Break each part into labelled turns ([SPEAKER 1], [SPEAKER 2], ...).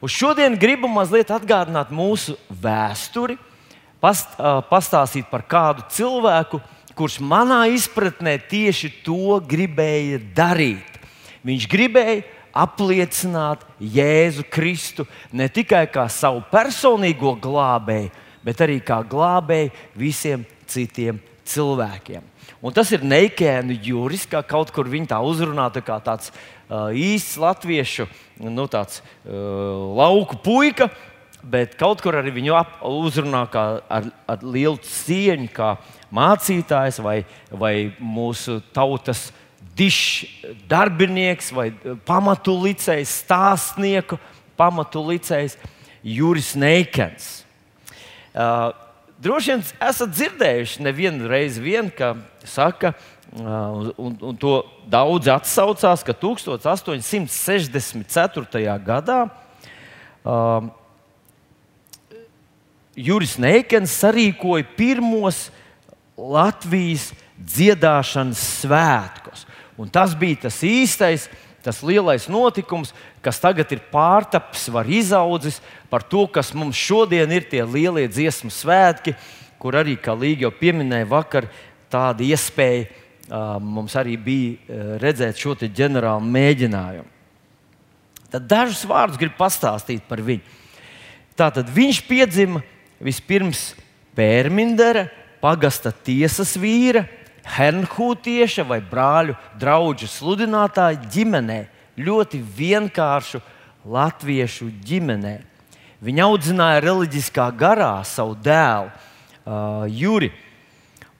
[SPEAKER 1] Uz šodien gribu mazliet atgādināt mūsu vēsturi, past, pastāstīt par kādu cilvēku, kurš manā izpratnē tieši to gribēja darīt. Viņš gribēja apliecināt Jēzu Kristu ne tikai kā savu personīgo glābēju, bet arī kā glābēju visiem citiem cilvēkiem. Un tas ir neikēnu juris, kā kaut kur viņa tā uzrunā, tā kā tāds īsts latviešu nu, tāds, lauku puika, bet kaut kur arī viņu uzrunā ar, ar lielu cieņu, kā mācītājs vai, vai mūsu tautas dišs darbinieks vai pamatu licējs, stāstnieku pamatu licējs Juris Neikens. Uh, droši vien esat dzirdējuši nevienu reizi, vien, ka saka, uh, un, un to daudz atsaucās, ka 1864. gadā uh, Juris Neikens sarīkoja pirmos Latvijas dziedāšanas svētkus. Un tas bija tas īstais, tas lielais notikums, kas tagad ir pārtapis, var izaudzis par to, kas mums šodien ir tie lielie dziesmu svētki, kur arī, kā Līga jau pieminēja, vakar tāda iespēja mums arī bija redzēt šo ģenerālu mēģinājumu. Tad dažus vārdus gribu pastāstīt par viņu. Tātad viņš piedzima vispirms Pērmindera, pagasta tiesas vīra, Hernhūtieša vai brāļu draugu sludinātāja ģimenē, ļoti vienkāršu latviešu ģimenē. Viņa audzināja reliģiskā garā savu dēlu, uh, Juri.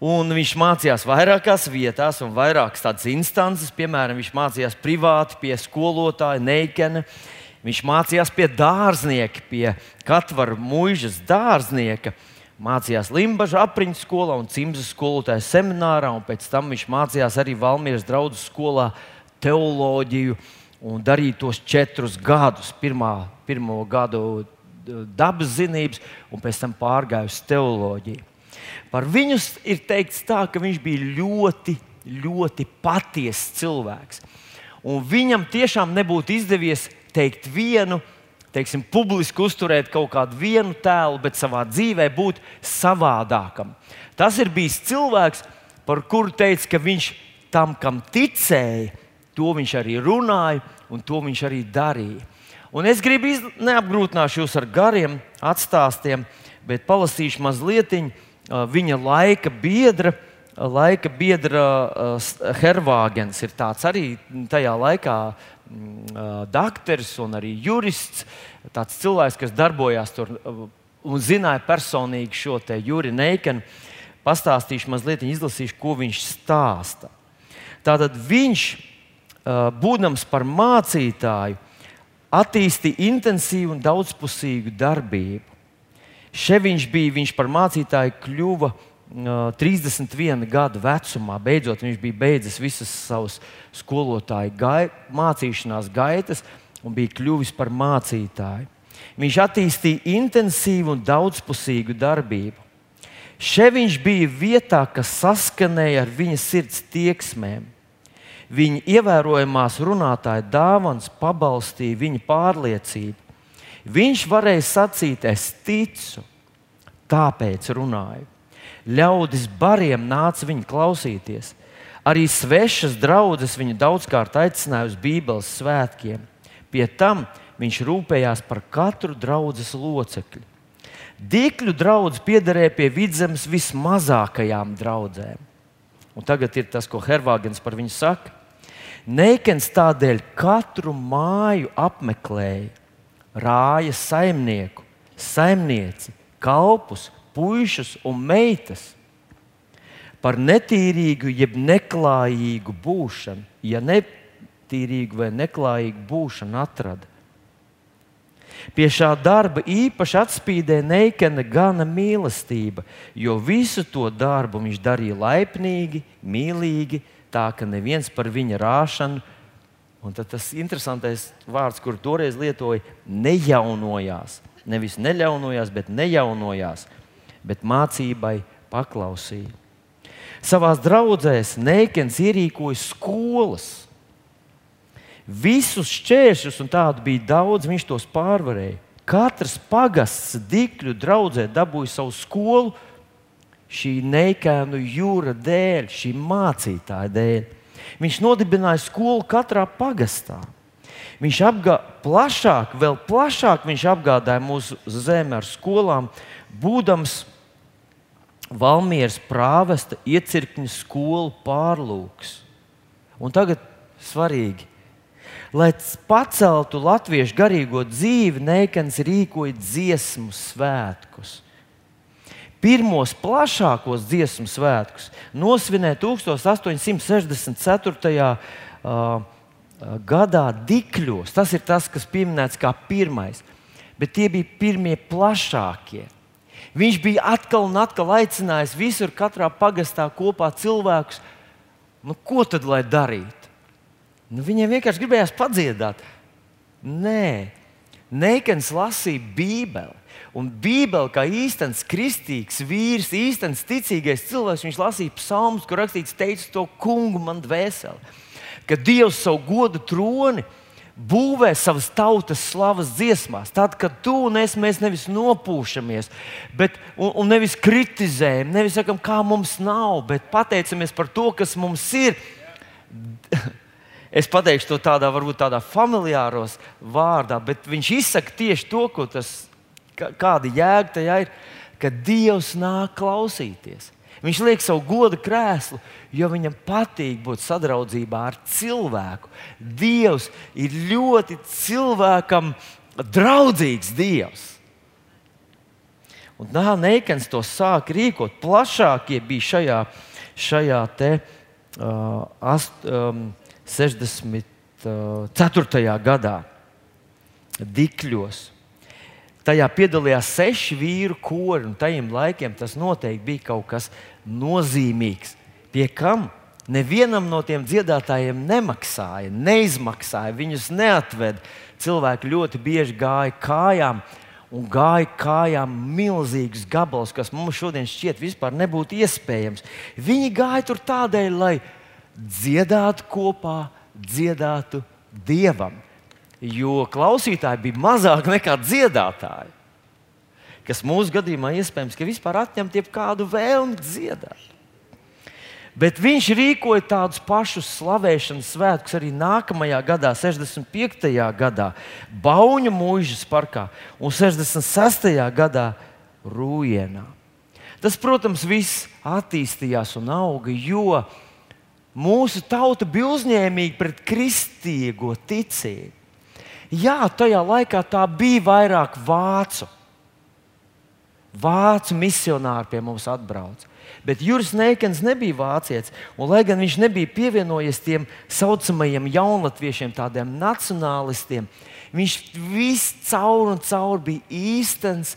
[SPEAKER 1] Un viņš mācījās vairākās vietās, un vairākas tādas instances, piemēram, viņš mācījās privāti pie skolotāja Neikena. Viņš mācījās pie dārznieka, pie Katvara mūžas dārznieka. Mācījās Limbaģa apriņķa skolā un Cimzas skolotāja seminārā, un pēc tam viņš mācījās arī Valmieras draugu skolā teoloģiju un darīja tos četrus gadus. Pirmā, pirmo gadu dabas zinības, un pēc tam pārgāja uz teoloģiju. Par viņu ir teikts tā, ka viņš bija ļoti, ļoti patiess cilvēks. Un viņam tiešām nebūtu izdevies teikt vienu teiksim, publiski uzturēt kaut kādu vienu tēlu, bet savā dzīvē būt savādākam. Tas ir bijis cilvēks, par kuru teica, ka viņš tam, kam ticēja, to viņš arī runāja un to viņš arī darīja. Un es gribu iz... neapgrūtināšu jūs ar gariem atstāstiem, bet palasīšu mazliet viņa laika biedra. Laika biedra uh, Hervāgens ir tāds arī tajā laikā Mm, dakteris un arī jurists. Tāds cilvēks, kas darbojās tur un zināja personīgi šo te Juri Neikanu. Pastāstīšu mazliet, izlasīšu, ko viņš stāsta. Tātad viņš, būdams par mācītāju, attīstīja intensīvu un daudzpusīgu darbību. Šeit viņš bija, viņš par mācītāju kļuva 31 gadu vecumā. Beidzot, viņš bija beidzis visas savas skolotāju gai, mācīšanās gaitas un bija kļuvis par mācītāju. Viņš attīstīja intensīvu un daudzpusīgu darbību. Šeit viņš bija vietā, kas saskanēja ar viņa sirds tieksmēm. Viņa ievērojamās runātāja dāvāns pabalstīja viņa pārliecību. Viņš varēja sacīt, es ticu, tāpēc runāju. Ļaudis bariem nāca viņa klausīties. Arī svešas draudzes viņu daudzkārt aicināja uz Bībeles svētkiem. Pie tam viņš rūpējās par katru draudzes locekli. Dīkļu draugs piederēja pie vidzemes vismazākajām draudzēm. Un tagad ir tas, ko Hervāgens par viņu saka. Neikens tādēļ katru māju apmeklēja, rāja saimnieku, saimnieci, kalpus, puikas un meitas par netīrīgu, jeb neklājīgu būšanu, ja netīrīgu vai neklājīgu būšanu atrada. Pie šā darba īpaši atspīdēja Neikena gana mīlestība, jo visu to darbu viņš darīja laipnīgi, mīlīgi, tā ka neviens par viņa rāšanu, un tas interesantais vārds, kur toreiz lietoja, nejaunojās. Nevis neļaunojās, bet nejaunojās bet mācībai paklausīja. Savā draudzēs Neikens ierīkoja skolas. Visus šķēršļus, un tādu bija daudz, viņš tos pārvarēja. Katrs pagasts dikļu draudzē dabūja savu skolu šī neikēnu jūra dēļ, šī mācītāja dēļ. Viņš nodibināja skolu katrā pagastā. Viņš apgādāja plašāk, vēl plašāk viņš apgādāja mūsu zemi ar skolām, būdams Valmieras prāvesta iecirkņa skolu pārlūks. Un tagad svarīgi. Lai paceltu latviešu garīgo dzīvi, Neikans rīkoja dziesmu svētkus. Pirmos plašākos dziesmu svētkus nosvinēja 1864. Uh, gadā Dikļos. Tas ir tas, kas pieminēts kā pirmais. Bet tie bija pirmie plašākie. Viņš bija atkal un atkal aicinājis visur, katrā pagastā kopā cilvēkus. Nu, ko tad lai darītu? Nu, viņiem vienkārši gribējās padziedāt. Nē, Neikens lasīja Bībeli. Un Bībeli, kā īstenis kristīgs vīrs, īstenis ticīgais cilvēks, viņš lasīja psalmus, kur rakstīts, teica to kungu man dvēseli. Ka Dievs savu godu troni būvē savas tautas slavas dziesmās. Tad, kad tu un es mēs nevis nopūšamies, bet, un, un nevis kritizējam, nevis sakam, kā mums nav, bet pateicamies par to, kas mums ir. Es pateikšu to tādā, varbūt tādā familiāros vārdā, bet viņš izsaka tieši to, tas kāda jēga tajā ir, ka Dievs nāk klausīties. Viņš liek savu godu krēslu, jo viņam patīk būt sadraudzībā ar cilvēku. Dievs ir ļoti cilvēkam draudzīgs Dievs. Un tā Neikens to sāk rīkot. Plašākie bija šajā, šajā te, uh, ast, um, 64. gadā Dikļos. Tajā piedalījās seši vīru kori, un tajiem laikiem tas noteikti bija kaut kas nozīmīgs. Pie kam nevienam no tiem dziedātājiem nemaksāja, neizmaksāja, viņus neatveda. Cilvēki ļoti bieži gāja kājām, un gāja kājām milzīgus gabalus, kas mums šodien šķiet vispār nebūtu iespējams. Viņi gāja tur tādēļ, lai dziedātu kopā, dziedātu Dievam jo klausītāji bija mazāk nekā dziedātāji. Kas mūsu gadījumā iespējams, ka vispār atņemt jebkādu vēlmi dziedāt. Bet viņš rīkoja tādus pašus slavēšanas svētkus arī nākamajā gadā, 65. gadā, Bauņu mūžas parkā un 66. gadā Rūjienā. Tas, protams, viss attīstījās un auga, jo mūsu tauta bija uzņēmīga pret kristīgo ticību. Jā, tajā laikā tā bija vairāk vācu. Vācu misionāri pie mums atbrauc. Bet Juris Neikens nebija vācietis. Un, lai gan viņš nebija pievienojies tiem saucamajiem jaunatviešiem, tādiem nacionālistiem, viņš viscaur un caur bija īstenis,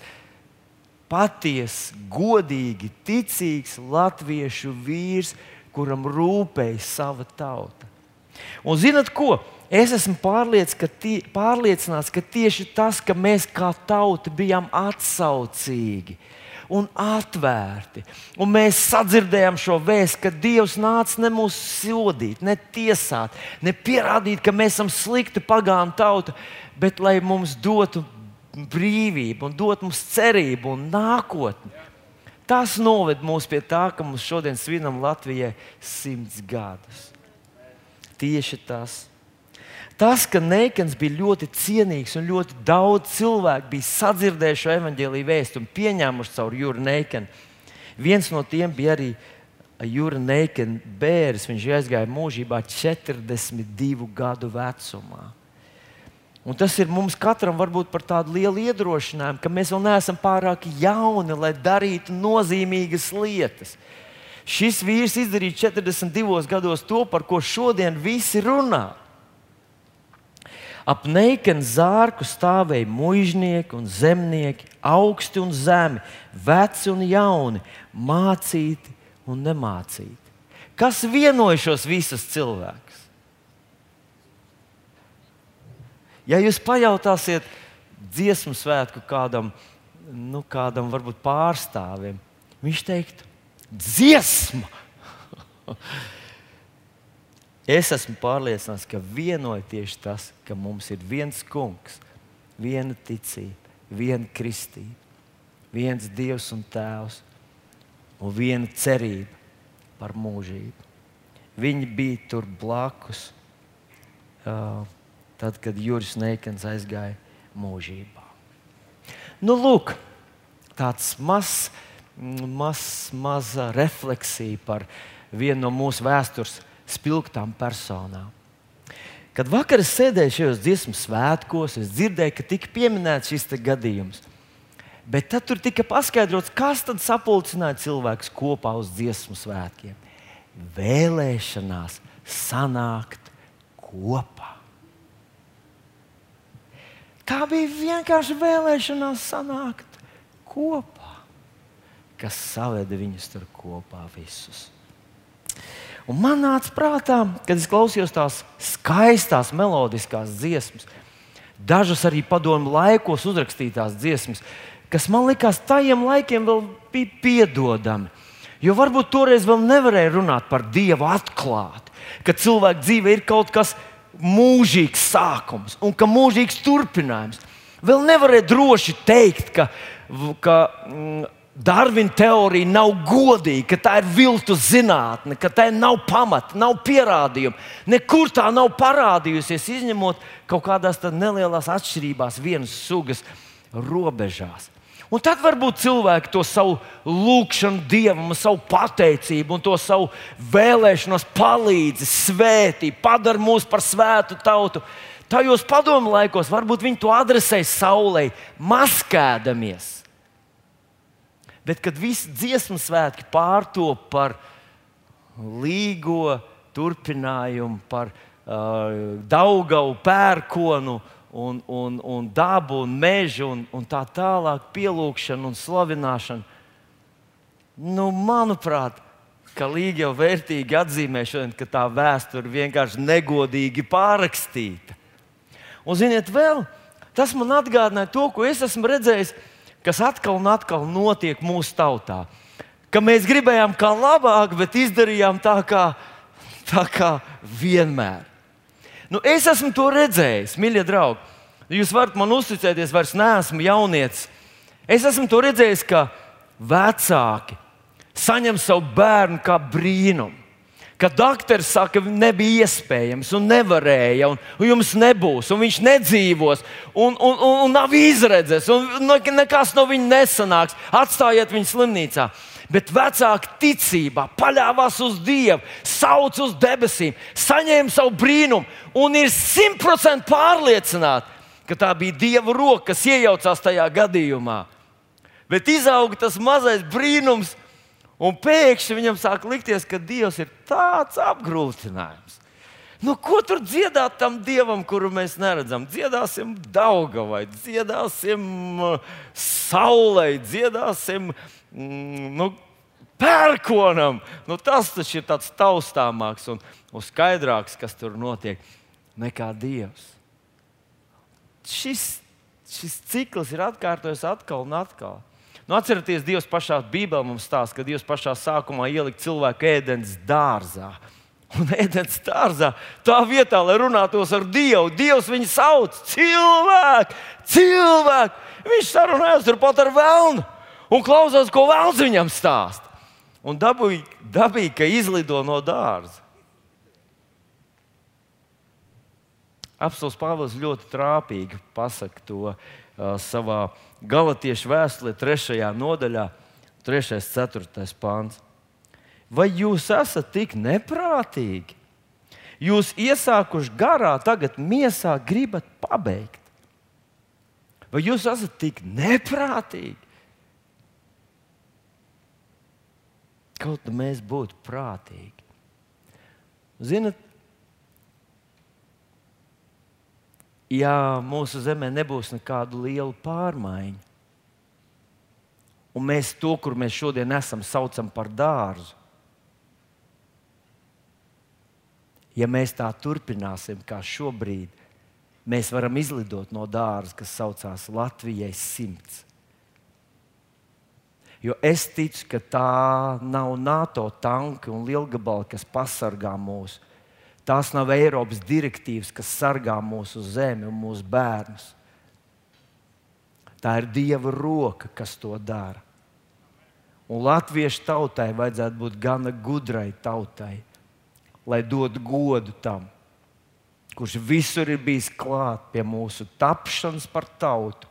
[SPEAKER 1] patiesa, godīgi, ticīgs latviešu vīrs, kuram rūpēja sava tauta. Un zinat ko? Es esmu pārliec, ka tie, pārliecināts, ka tieši tas, ka mēs kā tauta bijām atsaucīgi un atvērti, un mēs sadzirdējām šo vēstu, ka Dievs nāca ne mūs sodīt, ne tiesāt, ne pierādīt, ka mēs esam slikti pagānu tauta, bet lai mums dotu brīvību, un dot mums cerību un nākotni. Tas noved mūs pie tā, ka mums šodien svinam Latvijai simts gadus. Tieši tas. Tas, ka Neikens bija ļoti cienīgs un ļoti daudz cilvēku bija sadzirdējuši evaņģēlīju vēstu un pieņēmuši caur Jūru Neikenu. Viens no tiem bija arī Jūra Neikena bērns. Viņš aizgāja mūžībā 42 gadu vecumā. Un tas ir mums katram varbūt par tādu lielu iedrošinājumu, ka mēs vēl neesam pārāk jauni, lai darītu nozīmīgas lietas. Šis vīrs izdarīja 42 gados to, par ko šodien visi runā. Ap neikenu zārku stāvēja muiznieki un zemnieki, augsti un zemi, veci un jauni, mācīti un nemācīti. Kas vienoja šos visus cilvēkus? Ja jūs pajautāsiet dziesmu svētku kādam, nu, kādam varbūt pārstāvim, viņš teiktu, dziesma! Es esmu pārliecināts, ka vienoja tieši tas, ka mums ir viens kungs, viena ticība, viena kristība, viens dievs un tēvs un viena cerība par mūžību. Viņi bija tur blakus, uh, tad, kad Juris Neikens aizgāja mūžībā. Nu, lūk, tāds mazs, maz, maza refleksija par vienu no mūsu vēstures spilgtām personām. Kad vakar es sēdēju šajos dziesmu svētkos, es dzirdēju, ka tika pieminēts šis gadījums. Bet tad tur tika paskaidrots, kas tad sapulcināja cilvēkus kopā uz dziesmu svētkiem. Vēlēšanās sanākt kopā. Tā bija vienkārši vēlēšanās sanākt kopā, kas saveda viņus tur kopā visus. Un man nāca prātā, kad es klausījos tās skaistās, melodiskās dziesmas, dažas arī padomu laikos uzrakstītās dziesmas, kas man likās tajiem laikiem vēl bija piedodami. Jo varbūt toreiz vēl nevarēja runāt par Dievu atklāti, ka cilvēka dzīve ir kaut kas mūžīgs sākums un ka mūžīgs turpinājums. Vēl nevarēja droši teikt, ka, ka mm, Darvina teorija nav godīga, ka tā ir viltus zinātne, ka tai nav pamata, nav pierādījumu. Nekur tā nav parādījusies, izņemot kaut kādās nelielās atšķirībās, vienas sugas robežās. Un tad varbūt cilvēki to savu lūgšanu dievam, savu pateicību un to savu vēlēšanos palīdzi, svētī, padara mūs par svētu tautu. Tajos padomu laikos varbūt viņi to adresēja saulē, maskēdamies Bet, kad visi dziesmu svētki pārtop par līgo turpinājumu, par uh, daugavu pērkonu un, un, un dabu un mežu un, un tā tālāk, pielūgšanu un slavināšanu, nu, manuprāt, ka līga jau vērtīgi atzīmē šodien, ka tā vēsture vienkārši negodīgi pārrakstīta. Un, ziniet, vēl tas man atgādināja to, ko es esmu redzējis kas atkal un atkal notiek mūsu tautā. Ka mēs gribējām kā labāk, bet izdarījām tā kā, tā kā vienmēr. Nu, es esmu to redzējis, mīļie draugi. Jūs varat man uzticēties, vairs neesmu jaunietis. Es esmu to redzējis, ka vecāki saņem savu bērnu kā brīnumu ka doktors saka, ka nebija iespējams, un nevarēja, un, un jums nebūs, un viņš nedzīvos, un, un, un, un nav izredzes, un nekas no viņa nesanāks. Atstājiet viņu slimnīcā. Bet vecāki ticībā paļāvās uz Dievu, sauc uz debesīm, saņēma savu brīnumu un ir simtprocentīgi pārliecināti, ka tā bija Dieva roka, kas iejaucās tajā gadījumā. Bet izauga tas mazais brīnums, Un pēkšņi viņam sāk likties, ka Dievs ir tāds apgrūtinājums. Nu, ko tur dziedāt tam dievam, kuru mēs neredzam? Dziedāsim Daugavai, dziedāsim uh, saulei, dziedāsim mm, nu, pērkonam. Nu, tas taču ir tāds taustāmāks un, skaidrāks, kas tur notiek, nekā Dievs. Šis, šis cikls ir atkārtojies atkal un atkal. Nu, atcerieties, Dievs pašā Bībelē mums stāsta, ka Dievs pašā sākumā ielika cilvēku ēdienas dārzā. Un ēdienas dārzā tā vietā, lai runātos ar Dievu, Dievs viņu sauc cilvēku, cilvēku. Viņš sarunājas turpat ar Vēlnu un klausās, ko Vēlns viņam stāsta. Un dabūja, dabīja, ka izlido no dārza. Apsolus Pāvils ļoti trāpīgi pasaka to uh, savā Galatiešu vēstulē, 3. nodaļā, 3. un 4. pāns. Vai jūs esat tik neprātīgi? Jūs iesākuši garā, tagad miesā gribat pabeigt. Vai jūs esat tik neprātīgi? Kaut kā mēs būtu prātīgi. Ziniet, ja mūsu zemē nebūs nekādu lielu pārmaiņu, un mēs to, kur mēs šodien esam, saucam par dārzu, ja mēs tā turpināsim kā šobrīd, mēs varam izlidot no dārza, kas saucās Latvijai simts. Jo es ticu, ka tā nav NATO tanki un lielgabali, kas pasargā mūsu Tās nav Eiropas direktīvas, kas sargā mūsu zemi un mūsu bērnus. Tā ir Dieva roka, kas to dara. Un latviešu tautai vajadzētu būt gana gudrai tautai, lai dotu godu tam, kurš visur ir bijis klāt pie mūsu tapšanas par tautu,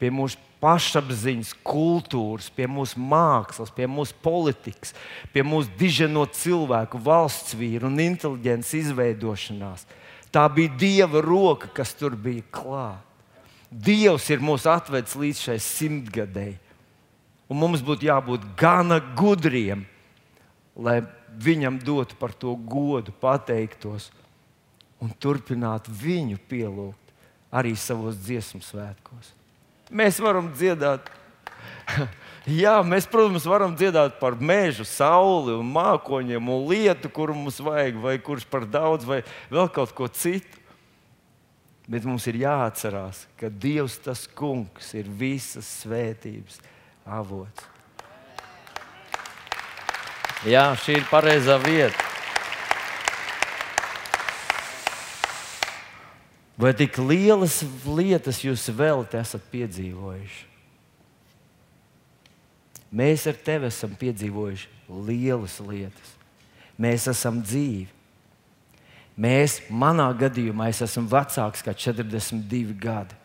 [SPEAKER 1] pie mūsu pašapziņas, kultūras, pie mūsu mākslas, pie mūsu politikas, pie mūsu diženo cilvēku, valsts vīru un inteliģences izveidošanās. Tā bija Dieva roka, kas tur bija klāta. Dievs ir mūs atvedis līdz šai simtgadēji. Un mums būtu jābūt gana gudriem, lai viņam dotu par to godu, pateiktos un turpinātu viņu pielūgt arī savos dziesmu svētkos. Mēs varam dziedāt. Jā, mēs, protams, varam dziedāt par mežu, sauli un mākoņiem un lietu, kuru mums vajag, vai kurš par daudz, vai vēl kaut ko citu. Bet mums ir jāatcerās, ka Dievs, tas kungs, ir visas svētības avots. Jā, šī ir pareizā vieta. Vai tik lielas lietas jūs vēl esat piedzīvojuši? Mēs ar tevi esam piedzīvojuši lielas lietas. Mēs esam dzīvi. Mēs, manā gadījumā, es esmu vecāks kā 42 gadi.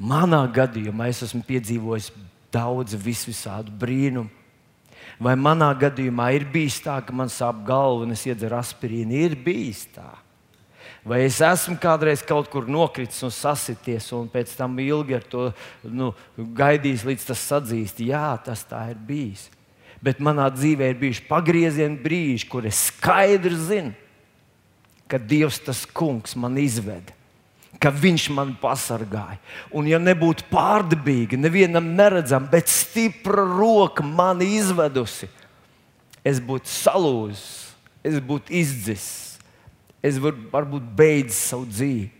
[SPEAKER 1] Manā gadījumā es esmu piedzīvojis daudz visvisādu brīnumu. Vai manā gadījumā ir bijis tā, ka man sāp galva un es iedzeru aspirīnu? Ir bijis tā. Vai es esmu kādreiz kaut kur nokritis un sasities, un pēc tam ilgi ar to nu, gaidījis, līdz tas sadzīst? Jā, tas tā ir bijis. Bet manā dzīvē ir bijuši pagrieziena brīži, kur es skaidri zinu, ka Dievs tas kungs man izveda. Ka viņš man pasargāja. Un, ja nebūtu pārdabīgi, nevienam neredzama, bet stipra roka man izvedusi, es būtu salūzis, es būtu izdzisis es varbūt beidzis savu dzīvi.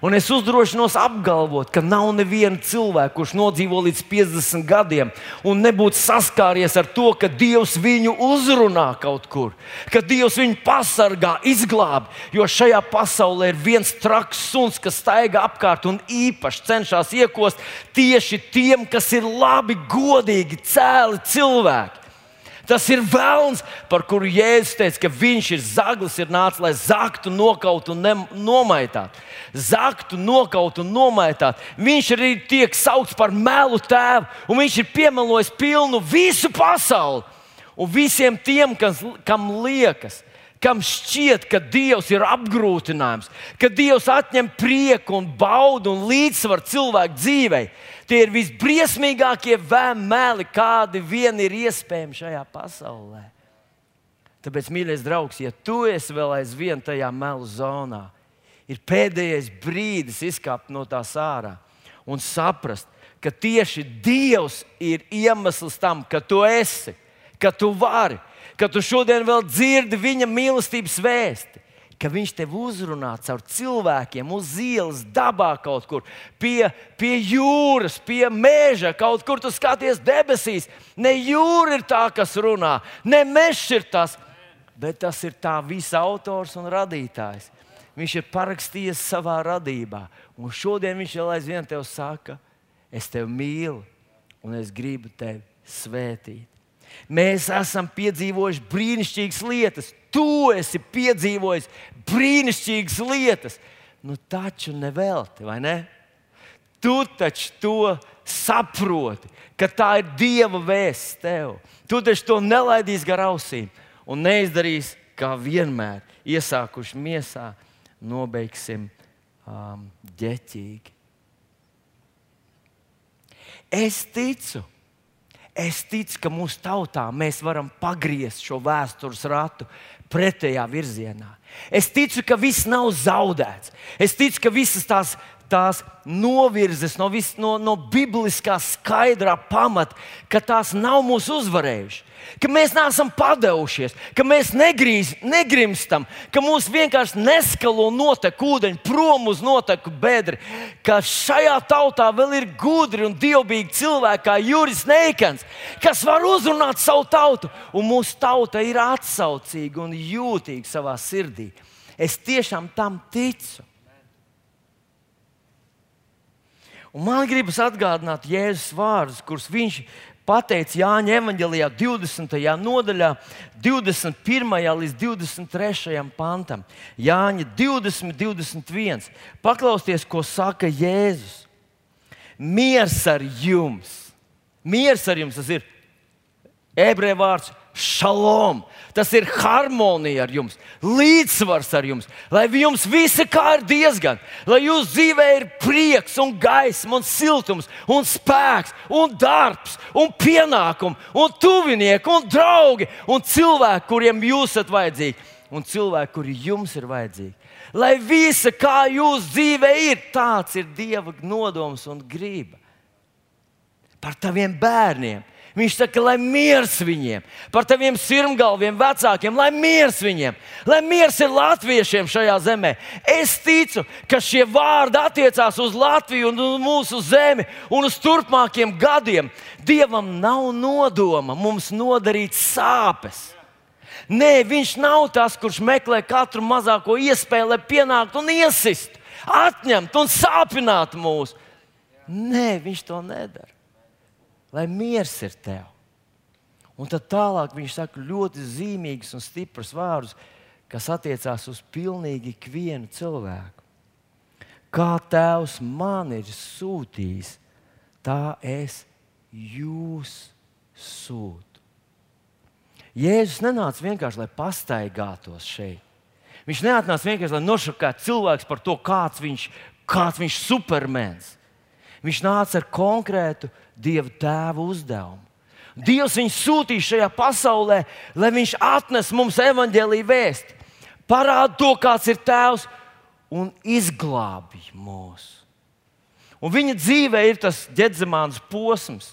[SPEAKER 1] Un es uzdrošinos apgalvot, ka nav neviena cilvēka, kurš nodzīvo līdz 50 gadiem un nebūtu saskāries ar to, ka Dievs viņu uzrunā kaut kur, ka Dievs viņu pasargā, izglāb. Jo šajā pasaulē ir viens traks suns, kas staigā apkārt un īpaši cenšas iekost tieši tiem, kas ir labi, godīgi, cēli cilvēki. Tas ir vēlns, par kuru Jēzus teica, ka viņš ir zaglis, ir nācis, lai zaktu, nokautu un nomaitātu. Zaktu, nokautu un nomaitātu. Viņš arī tiek saukts par melu tēvu, un viņš ir piemelojis pilnu visu pasauli. Un visiem tiem, kas, kam liekas, kam šķiet, ka Dievs ir apgrūtinājums, ka Dievs atņem prieku un baudu un līdzsvaru cilvēku dzīvei. Tie ir visbriesmīgākie vēmēli, kādi vien ir iespējami šajā pasaulē. Tāpēc, mīļais draugs, ja tu esi vēl aizvien tajā melu zonā, ir pēdējais brīdis izkāpt no tās ārā un saprast, ka tieši Dievs ir iemesls tam, ka tu esi, ka tu vari ka tu šodien vēl dzirdi viņa mīlestības vēsti. Ka viņš tev uzrunā caur cilvēkiem, uz ielas, dabā kaut kur, pie, pie jūras, pie meža, kaut kur tu skaties debesīs. Ne jūra ir tā, kas runā, ne mežs ir tas, bet tas ir tā visa autors un radītājs. Viņš ir parakstījis savā radībā, un šodien viņš vēl aizvien tev saka, es tevi mīlu un es gribu tevi svētīt. Mēs esam piedzīvojuši brīnišķīgas lietas. Tu esi piedzīvojis brīnišķīgas lietas. Nu, taču nevelti, vai ne? Tu taču to saproti, ka tā ir Dieva vēsts tev. Tu taču to nelaidīsi gar ausīm un neizdarīsi kā vienmēr. Iesākuši miesā, nobeigsim um, ģeķīgi. Es ticu, Es ticu, ka mūsu tautā mēs varam pagriezt šo vēstures ratu pretējā virzienā. Es ticu, ka viss nav zaudēts. Es ticu, ka visas tās tās novirzes no, vis, no, no bibliskā skaidrā pamata, ka tās nav mūsu uzvarējušas, ka mēs neesam padevušies, ka mēs negrīz, negrimstam, ka mūs vienkārši neskalo notek ūdeņi prom uz noteku bedri, ka šajā tautā vēl ir gudri un dievbijīgi cilvēki kā Juris Neikans, kas var uzrunāt savu tautu, un mūsu tauta ir atsaucīga un jūtīga savā sirdī. Es tiešām tam ticu. Un man gribas atgādināt Jēzus vārdus, kurus viņš pateica Jāņa evanģelijā 20. nodaļā, 21. līdz 23. pantam. Jāņa 20, 21. Paklausieties, ko saka Jēzus. Miers ar jums! Miers ar jums tas ir ebreju vārds šalom. Tas ir harmonija ar jums, līdzsvars ar jums, lai jums visi kā ir diezgan, lai jūsu dzīvē ir prieks, un gaisma, un siltums, un spēks, un darbs, un pienākumi, un tuvinieki, un draugi, un cilvēki, kuriem jūs esat vajadzīgi, un cilvēki, kuri jums ir vajadzīgi. Lai visa, kā jūsu dzīve ir, tāds ir Dieva nodoms un grība. Par taviem bērniem Viņš saka, lai miers viņiem, par taviem sirmgalviem, vecākiem, lai miers viņiem, lai miers ir latviešiem šajā zemē. Es ticu, ka šie vārdi attiecās uz Latviju un uz mūsu zemi un uz turpmākiem gadiem. Dievam nav nodoma mums nodarīt sāpes. Nē, viņš nav tas, kurš meklē katru mazāko iespēju, lai pienāktu un iesist, atņemt un sāpināt mūs. Nē, viņš to nedara lai miers ir tev. Un tad tālāk viņš saka ļoti zīmīgus un stiprus vārdus, kas attiecās uz pilnīgi ikvienu cilvēku. Kā Tēvs man ir sūtījis, tā es jūs sūtu. Jēzus nenāca vienkārši, lai pastaigātos šeit. Viņš neatnāca vienkārši, lai nošokētu cilvēku par to, kāds viņš, kāds viņš supermens. Viņš nāca ar konkrētu Dieva tēva uzdevumu. Dievs viņu sūtīja šajā pasaulē, lai viņš atnes mums evaņģēlīju vēstu, parāda to, kāds ir tēvs un izglābj mūs. Un viņa dzīvē ir tas ģedzamāns posms,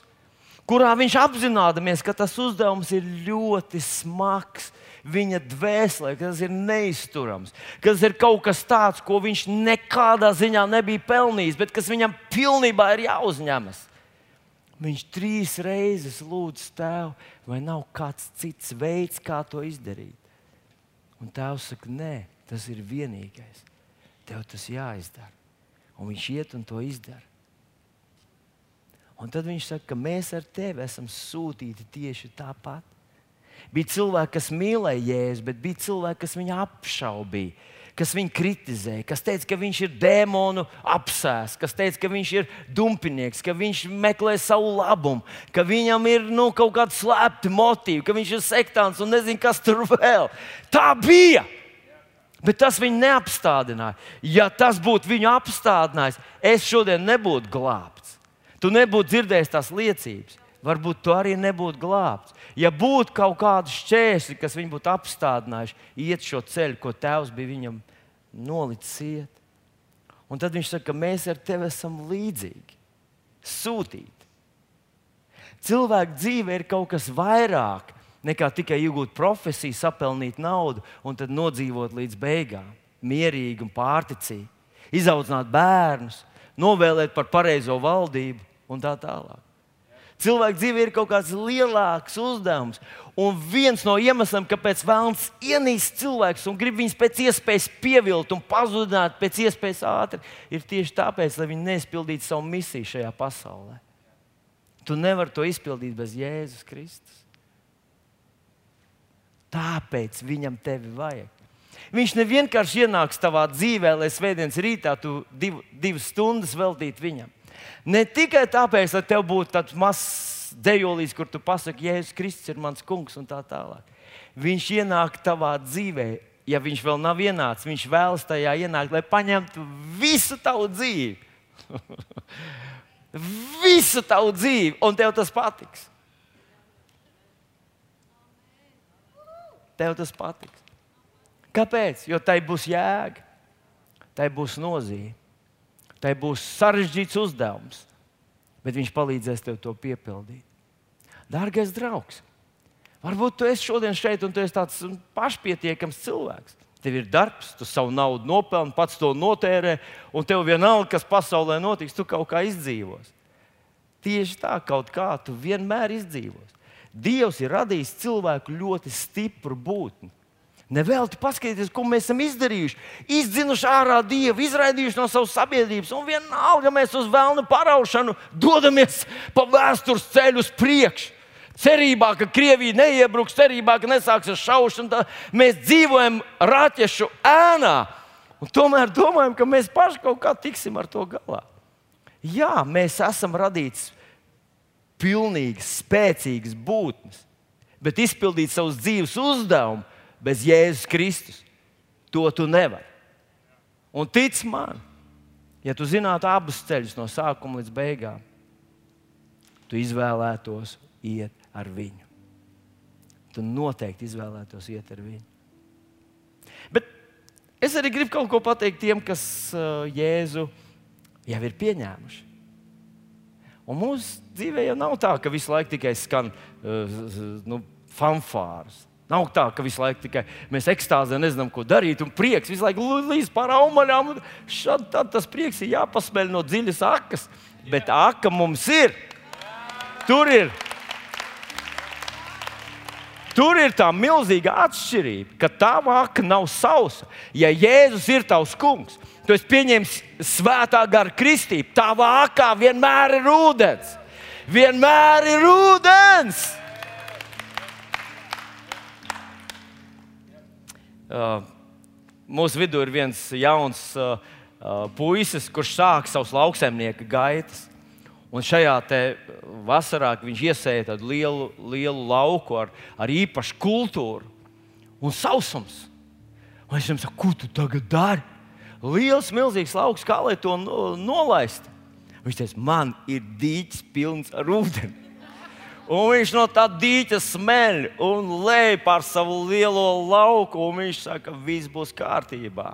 [SPEAKER 1] kurā viņš apzināmies, ka tas uzdevums ir ļoti smags, viņa dvēselē, ka tas ir neizturams, ka tas ir kaut kas tāds, ko viņš nekādā ziņā nebija pelnījis, bet kas viņam pilnībā ir jāuzņemas. Viņš trīs reizes lūdz tēvu, vai nav kāds cits veids, kā to izdarīt. Un tēvs saka, nē, tas ir vienīgais. Tev tas jāizdara. Un viņš iet un to izdara. Un tad viņš saka, ka mēs ar tevi esam sūtīti tieši tāpat. Bija cilvēki, kas mīlēja Jēzu, bet bija cilvēki, kas viņu apšaubīja, kas viņu kritizēja, kas teica, ka viņš ir dēmonu apsēsts, kas teica, ka viņš ir dumpinieks, ka viņš meklē savu labumu, ka viņam ir nu, kaut kāda slēpta motīva, ka viņš ir sektāns un nezina, kas tur vēl. Tā bija! Bet tas viņu neapstādināja. Ja tas būtu viņu apstādinājis, es šodien nebūtu glābts. Tu nebūtu dzirdējis tās liecības varbūt tu arī nebūtu glābts. Ja būtu kaut kādi šķēršļi, kas viņu būtu apstādinājuši, iet šo ceļu, ko tēvs bija viņam nolicis iet. Un tad viņš saka, ka mēs ar tevi esam līdzīgi, sūtīti. Cilvēka dzīve ir kaut kas vairāk nekā tikai iegūt profesiju, sapelnīt naudu un tad nodzīvot līdz beigām, mierīgi un pārticīgi, izaudzināt bērnus, novēlēt par pareizo valdību un tā tālāk. Cilvēka dzīve ir kaut kāds lielāks uzdevums. Un viens no iemesliem, kāpēc vēlams ienīst cilvēkus un grib viņus pēc iespējas pievilt un pazudināt pēc iespējas ātri, ir tieši tāpēc, lai viņi neizpildītu savu misiju šajā pasaulē. Tu nevari to izpildīt bez Jēzus Kristus. Tāpēc viņam tevi vajag. Viņš nevienkārši ienāks tavā dzīvē, lai svētdienas rītā tu div, divas stundas veltītu viņam. Ne tikai tāpēc, lai tev būtu tāds mazs dejolīs, kur tu pasaki, Jēzus Kristus ir mans kungs un tā tālāk. Viņš ienāk tavā dzīvē, ja viņš vēl nav ienācis, viņš vēlas tajā ienākt, lai paņemtu visu tavu dzīvi. visu tavu dzīvi, un tev tas patiks. Tev tas patiks. Kāpēc? Jo tai būs jēga, tai būs nozīme. Tai būs sarežģīts uzdevums, bet viņš palīdzēs tev to piepildīt. Dārgais draugs, varbūt tu esi šodien šeit un tu esi tāds pašpietiekams cilvēks. Tev ir darbs, tu savu naudu nopelni, pats to notērē, un tev vienalga, kas pasaulē notiks, tu kaut kā izdzīvos. Tieši tā, kaut kā tu vienmēr izdzīvos. Dievs ir radījis cilvēku ļoti stipru būtni. Nevelti paskatieties, ko mēs esam izdarījuši. Izdzinuši ārā dievu, izraidījuši no savas sabiedrības, un vienalga mēs uz vēlnu paraušanu dodamies pa vēstures ceļu uz priekšu. Cerībā, ka Krievija neiebruks, cerībā, ka nesāksies šaušana, mēs dzīvojam raķešu ēnā. Un tomēr domājam, ka mēs paši kaut kā tiksim ar to galā. Jā, mēs esam radīts pilnīgas, spēcīgas būtnes, bet izpildīt savus dzīves uzdevumus bez Jēzus Kristus. To tu nevari. Un tic man, ja tu zinātu abus ceļus no sākuma līdz beigām, tu izvēlētos iet ar viņu. Tu noteikti izvēlētos iet ar viņu. Bet es arī gribu kaut ko pateikt tiem, kas uh, Jēzu jau ir pieņēmuši. Un mūsu dzīvē jau nav tā, ka visu laiku tikai skan uh, nu, fanfāras. Nav tā, ka visu laiku tikai mēs ekstāzē nezinām, ko darīt, un prieks visu laiku līdz pār augaļām. Šad tas prieks ir jāpasmeļ no dziļas akas, bet aka mums ir. Tur ir. Tur ir tā milzīga atšķirība, ka tava aka nav sausa. Ja Jēzus ir tavs kungs, tu esi pieņēmis svētā gara kristību, tavā akā vienmēr ir ūdens. Vienmēr ir ūdens! Mūsu vidū ir viens jauns uh, uh, puisis, kurš sāk savus lauksaimnieka gaitas. Un šajā vasarā viņš iesēja tādu lielu, lielu lauku ar, ar īpašu kultūru un sausums. Un es viņam saku, ko tu tagad dari? Liels, milzīgs lauks, kā lai to nolaistu? Viņš teica, man ir dīķis pilns ar ūdeni. Un viņš no tā dīķa smeļ un lej pār savu lielo lauku. Viņš saka, ka viss būs kārtībā.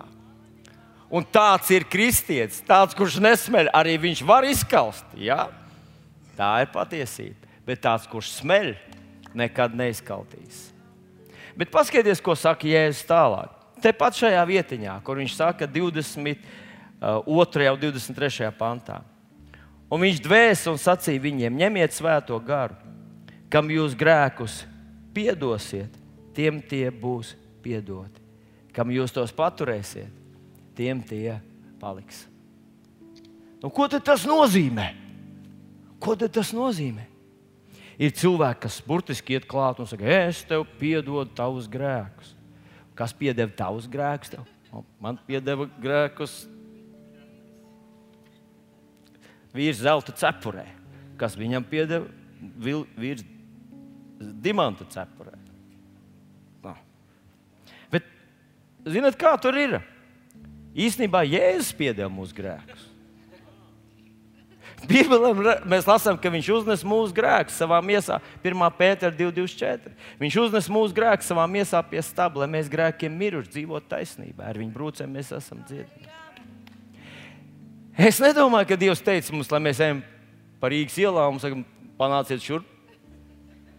[SPEAKER 1] Un tāds ir kristietis, tāds, kurš nesmeļ, arī viņš var izkaust. Ja? Tā ir patiesība. Bet tāds, kurš smeļ, nekad neizkaltīs. Bet paskatieties, ko saka Jēzus tālāk. Tepat šajā vietiņā, kur viņš saka 22. un 23. pantā. Un viņš dvēseli un sacīja viņiem: ņemiet svēto garu kam jūs grēkus piedosiet, tiem tie būs piedoti. Kam jūs tos paturēsiet, tiem tie paliks. Nu, ko tas nozīmē? Ko tas nozīmē? Ir cilvēki, kas burtiski iet klāt un saka, es tev piedodu tavus grēkus. Kas piedeva tavus grēkus? Tev? Man piedeva grēkus vīrs zelta cepurē. Kas viņam piedeva vīrs dimanta cepurē. No. Bet, zinot, kā tur ir? Īsnībā Jēzus piedeva mūsu grēkus. Bībelē mēs lasām, ka viņš uznes mūsu grēkus savā miesā. 1. pētera 224. Viņš uznes mūsu grēkus savā miesā pie stūra, lai mēs grēkiem miruši dzīvotu taisnībā. Ar viņu brūcēm mēs esam dziedināti. Es nedomāju, ka Dievs teica mums, lai mēs ejam pa Rīgas ielām un sakam, panāciet šurp,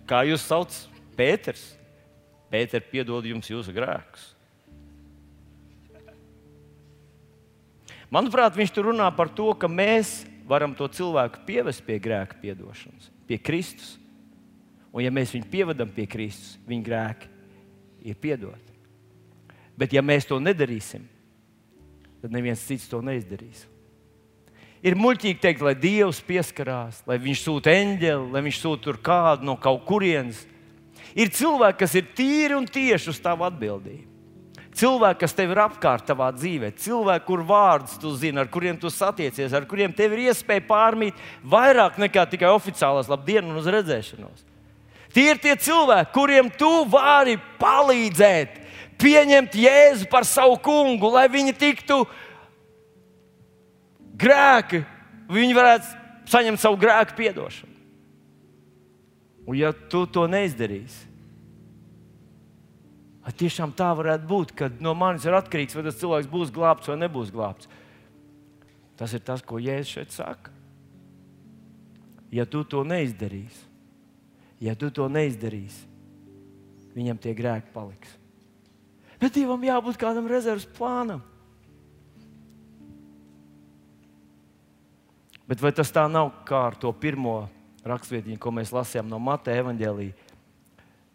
[SPEAKER 1] Kā jūs saucat? Pēters. Pēters piedod jums jūsu grēkus. Manuprāt, viņš tur runā par to, ka mēs varam to cilvēku pievest pie grēka piedošanas, pie Kristus. Un, ja mēs viņu pievedam pie Kristus, viņa grēki ir piedoti. Bet, ja mēs to nedarīsim, tad neviens cits to neizdarīs. Ir muļķīgi teikt, lai Dievs pieskarās, lai Viņš sūta eņģeli, lai Viņš sūta kādu no kaut kurienes. Ir cilvēki, kas ir tīri un tieši uz tavu atbildību. Cilvēki, kas tev ir apkārt savā dzīvē, cilvēki, kur vārdus tu zini, ar kuriem tu satiecies, ar kuriem tev ir iespēja pārmīt vairāk nekā tikai oficiālās labdienas un uz redzēšanos. Tie ir tie cilvēki, kuriem tu vari palīdzēt, pieņemt Jēzu par savu kungu, lai viņi tiktu grēki, viņi varētu saņemt savu grēku piedošanu. Un ja tu to neizdarīsi, tad tiešām tā varētu būt, ka no manis ir atkarīgs, vai tas cilvēks būs glābts vai nebūs glābts. Tas ir tas, ko Jēzus šeit saka. Ja tu to neizdarīsi, ja tu to neizdarīsi, viņam tie grēki paliks. Bet Dievam jābūt kādam rezerves plānam. Bet vai tas tā nav kā ar to pirmo rakstvietiņu, ko mēs lasījām no Mateja evaņģēlīja?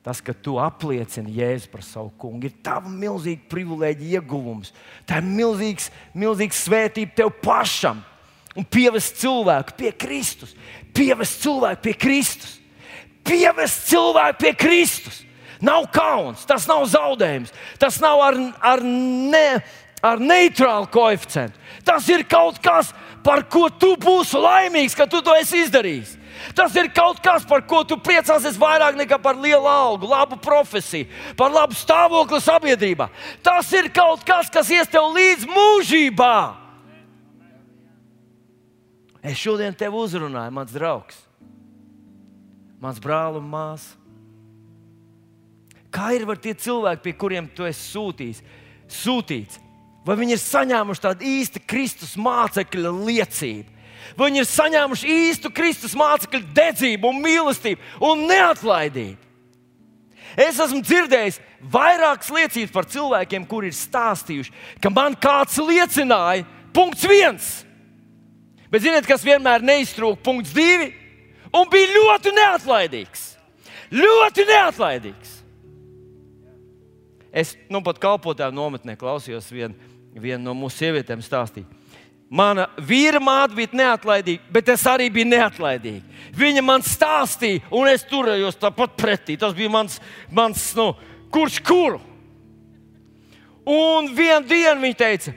[SPEAKER 1] Tas, ka tu apliecini Jēzu par savu kungu, ir tava milzīga privilēģija ieguvums. Tā ir milzīgs, milzīgs svētība tev pašam. Un pievest cilvēku pie Kristus. Pievest cilvēku pie Kristus. Pievest cilvēku pie Kristus. Nav kauns, tas nav zaudējums, tas nav ar, ar, ne, ar neitrālu koeficientu. Tas ir kaut kas, par ko tu būsi laimīgs, ka tu to esi izdarījis. Tas ir kaut kas, par ko tu priecāsies vairāk nekā par lielu algu, labu profesiju, par labu stāvokli sabiedrībā. Tas ir kaut kas, kas ies tev līdz mūžībā. Es šodien tevi uzrunāju, mans draugs, mans brāl un māsa. Kā ir ar tie cilvēki, pie kuriem tu esi sūtījis, sūtīts? Vai viņi ir saņēmuši tādu īstu Kristus mācekļa liecību? Vai viņi ir saņēmuši īstu Kristus mācekļu dedzību, un mīlestību un neatlaidību. Es esmu dzirdējis vairākas liecības par cilvēkiem, kuri ir stāstījuši, ka man kāds liecināja, punkts viens. Bet ziniet, kas vienmēr neiztrūka, punkts divi, un bija ļoti neatlaidīgs. Ļoti neatlaidīgs. Es nu pat kalpotāju nometnē klausījos vienu vien no mūsu sievietēm stāstīt. Mana vīra māte bija neatlaidīga, bet es arī biju neatlaidīga. Viņa man stāstīja, un es turējos tāpat pretī. Tas bija mans, mans nu, kurš kuru. Un vienā dienā viņa teica,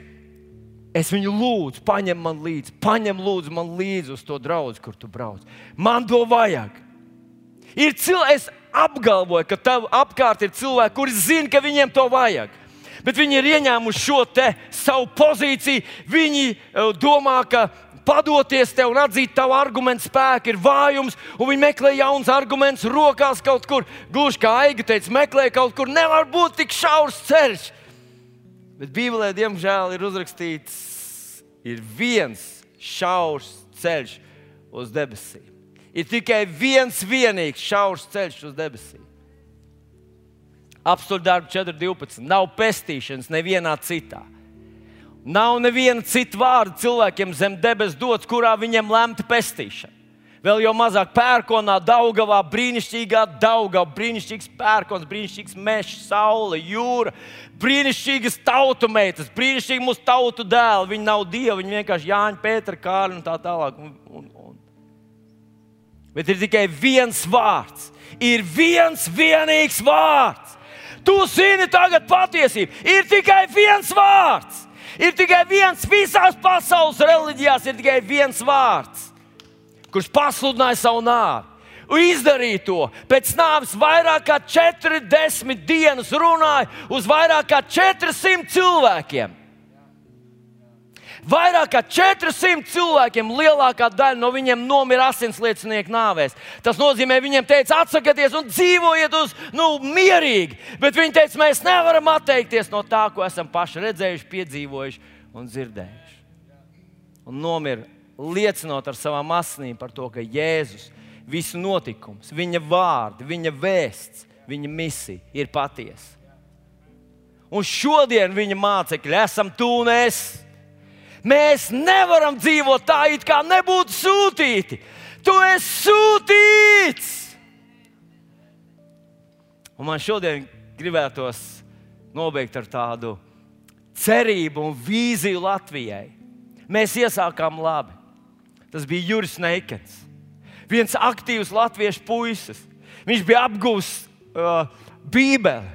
[SPEAKER 1] es viņu lūdzu, paņem man līdzi, paņem lūdzu man līdzi uz to draugu, kur tu brauc. Man to vajag. Ir cilvēki, es apgalvoju, ka tev apkārt ir cilvēki, kuri zina, ka viņiem to vajag bet viņi ir ieņēmuši šo savu pozīciju. Viņi eh, domā, ka padoties tev un atzīt tavu argumentu spēku ir vājums, un viņi meklē jaunus argumentus rokās kaut kur. Gluži kā Aiga teica, meklē kaut kur, nevar būt tik šaurs ceļš. Bet Bībelē, diemžēl, ir uzrakstīts, ir viens šaurs ceļš uz debesīm. Ir tikai viens vienīgs šaurs ceļš uz debesīm. Apstākļu darbu 4.12. Nav pestīšanas nevienā citā. Nav neviena cita vārda cilvēkiem zem debesu dots, kurā viņiem lemta pestīšana. Vēl jau mazāk pērkonā, Daugavā, brīnišķīgā Daugavā, brīnišķīgs pērkons, brīnišķīgs mežs, saule, jūra, brīnišķīgas tautu meitas, brīnišķīgi mūsu tautu dēli. Viņi nav dievi, viņi vienkārši Jāņa, Pētera, Kārļa un tā tālāk. Un, un, un. Bet ir tikai viens vārds. Ir viens vienīgs vārds Tu zini tagad patiesību. Ir tikai viens vārds. Ir tikai viens visās pasaules reliģijās, ir tikai viens vārds, kurš pasludināja savu nāvi. Izdarīja to. Pēc nāves vairāk kā 40 dienas runāja uz vairāk kā 400 cilvēkiem. Vairāk kā 400 cilvēkiem, lielākā daļa no viņiem nomira asinsliecinieku nāvēs. Tas nozīmē, viņiem teica, atsakieties un dzīvojiet uz, nu, mierīgi. Bet viņi teica, mēs nevaram atteikties no tā, ko esam paši redzējuši, piedzīvojuši un dzirdējuši. Un nomira liecinot ar savām asinīm par to, ka Jēzus visu notikums, viņa vārdi, viņa vēsts, viņa misija ir patiesa. Un šodien viņa mācekļi esam tu un es. Mēs nevaram dzīvot tā, it kā nebūtu sūtīti. Tu esi sūtīts! Un man šodien gribētos nobeigt ar tādu cerību un vīziju Latvijai. Mēs iesākām labi. Tas bija Juris Neikens, viens aktīvs latviešu puisis. Viņš bija apgūlis uh, Bībeli,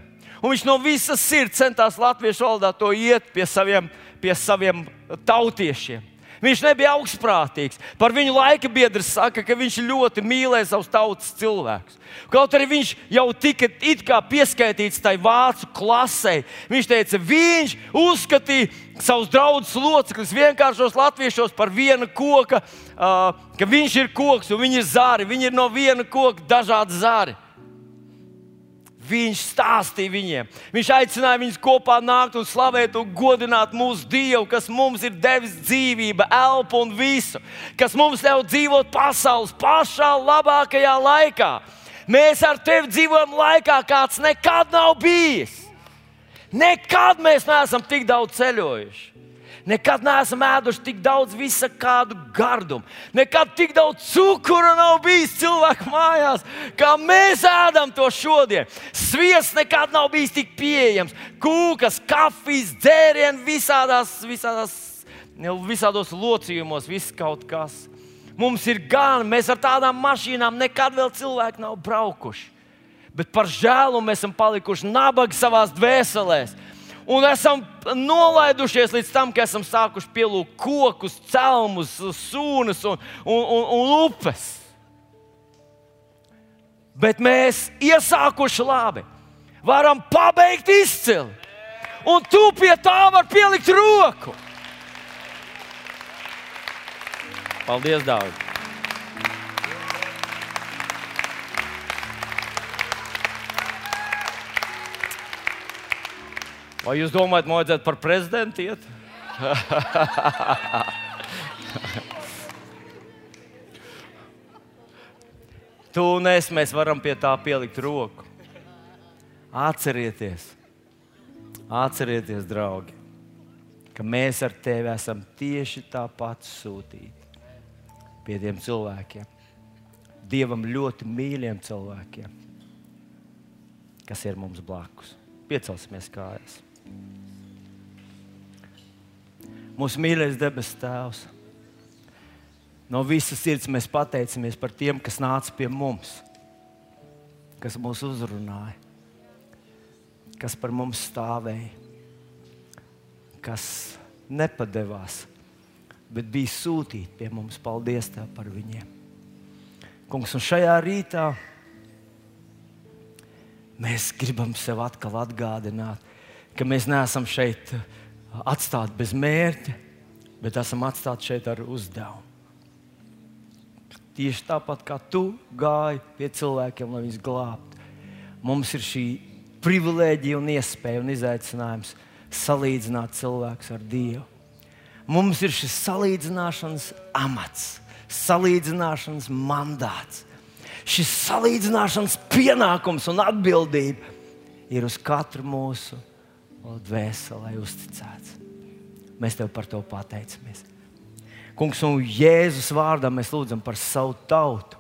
[SPEAKER 1] un viņš no visas sirds centās latviešu valodā to iet pie saviem pie saviem tautiešiem. Viņš nebija augstprātīgs. Par viņu laika biedri saka, ka viņš ļoti mīlēja savus tautas cilvēkus. Kaut arī viņš jau tika pieskaitīts tai vācu klasē, viņš teica, viņš uzskatīja savus draugus locekļus, vienkāršos latviešos par viena koka, uh, ka viņš ir koks un viņi ir zāri. Viņi ir no viena koka dažādi zāri. Viņš stāstīja viņiem. Viņš aicināja viņus kopā nākt un slavēt un godināt mūsu Dievu, kas mums ir devis dzīvību, elpu un visu, kas mums ļauj dzīvot pasaules pašā labākajā laikā. Mēs ar tevi dzīvojam laikā, kāds nekad nav bijis. Nekad mēs neesam tik daudz ceļojuši. Nekad neesam ēduši tik daudz visa kādu gardumu. Nekad tik daudz cukura nav bijis cilvēku mājās, kā mēs ēdam to šodien. Sviests nekad nav bijis tik pieejams. Kūkas, kafijas, dzērieni visādās, visādās, visādos locījumos, viss kaut kas. Mums ir gan, mēs ar tādām mašīnām nekad vēl cilvēki nav braukuši. Bet par žēlu mēs esam palikuši nabagi savā dvēselēs un esam nolaidušies līdz tam, ka esam sākuši pielūgt kokus, celmus, sūnas un, un, un, un upes. Bet mēs iesākuši labi, varam pabeigt izcili, un tu pie tā vari pielikt roku. Paldies, Dārvid! Vai jūs domājat, man vajadzētu par prezidentu iet? tu un es mēs varam pie tā pielikt roku. Atcerieties, atcerieties, draugi, ka mēs ar tevi esam tieši tāpat sūtīti pie tiem cilvēkiem, Dievam ļoti mīļiem cilvēkiem, kas ir mums blakus. Piecelsimies kājās. Mūsu mīļais debes Tēvs, no visas sirds mēs pateicamies par tiem, kas nāca pie mums, kas mūs uzrunāja, kas par mums stāvēja, kas nepadevās, bet bija sūtīti pie mums. Paldies Tev par viņiem! Kungs, un šajā rītā mēs gribam sev atkal atgādināt, ka mēs neesam šeit atstāti bez mērķa, bet esam atstāti šeit ar uzdevumu. Tieši tāpat kā tu gāji pie cilvēkiem, lai viņus glābtu. Mums ir šī privilēģija, un iespēja un izaicinājums salīdzināt cilvēkus ar Dievu. Mums ir šis salīdzināšanas amats, salīdzināšanas mandāts. Šis salīdzināšanas pienākums un atbildība ir uz katru mūsu dvēselē uzticēts. Mēs tev par to pateicamies. Kungs, un Jēzus vārdā mēs lūdzam par savu tautu.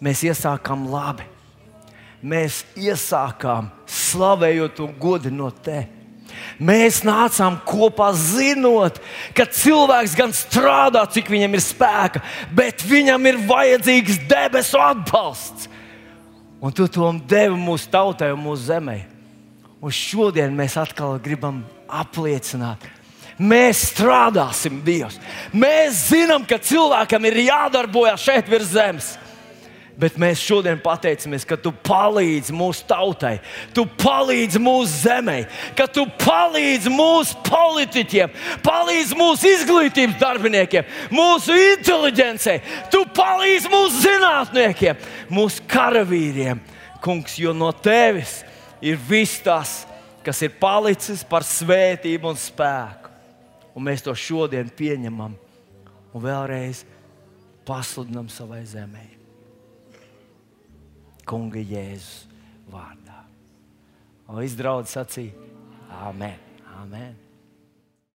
[SPEAKER 1] Mēs iesākām labi. Mēs iesākām slavējot un godinot tevi. Mēs nācām kopā, zinot, ka cilvēks gan strādā, cik viņam ir spēka, bet viņam ir vajadzīgs debesu atbalsts. Un tu to devi mūsu tautai un mūsu zemei. Un šodien mēs atkal gribam apliecināt, mēs strādāsim Dievs. Mēs zinām, ka cilvēkam ir jādarbojas šeit virs zemes. Bet mēs šodien pateicamies, ka tu palīdzi mūsu tautai, tu palīdzi mūsu zemē, ka tu palīdzi mūsu politiķiem, palīdzi mūsu izglītības darbiniekiem, mūsu inteligencei, tu palīdzi mūsu zinātniekiem, mūsu karavīriem. Kungs, jo no tevis ir viss tas, kas ir palicis par svētību un spēku. Un mēs to šodien pieņemam un vēlreiz pasludinam savai zemē. Kunga Jēzus vārdā. Un izdraudz sacīja, Āmen! Amen.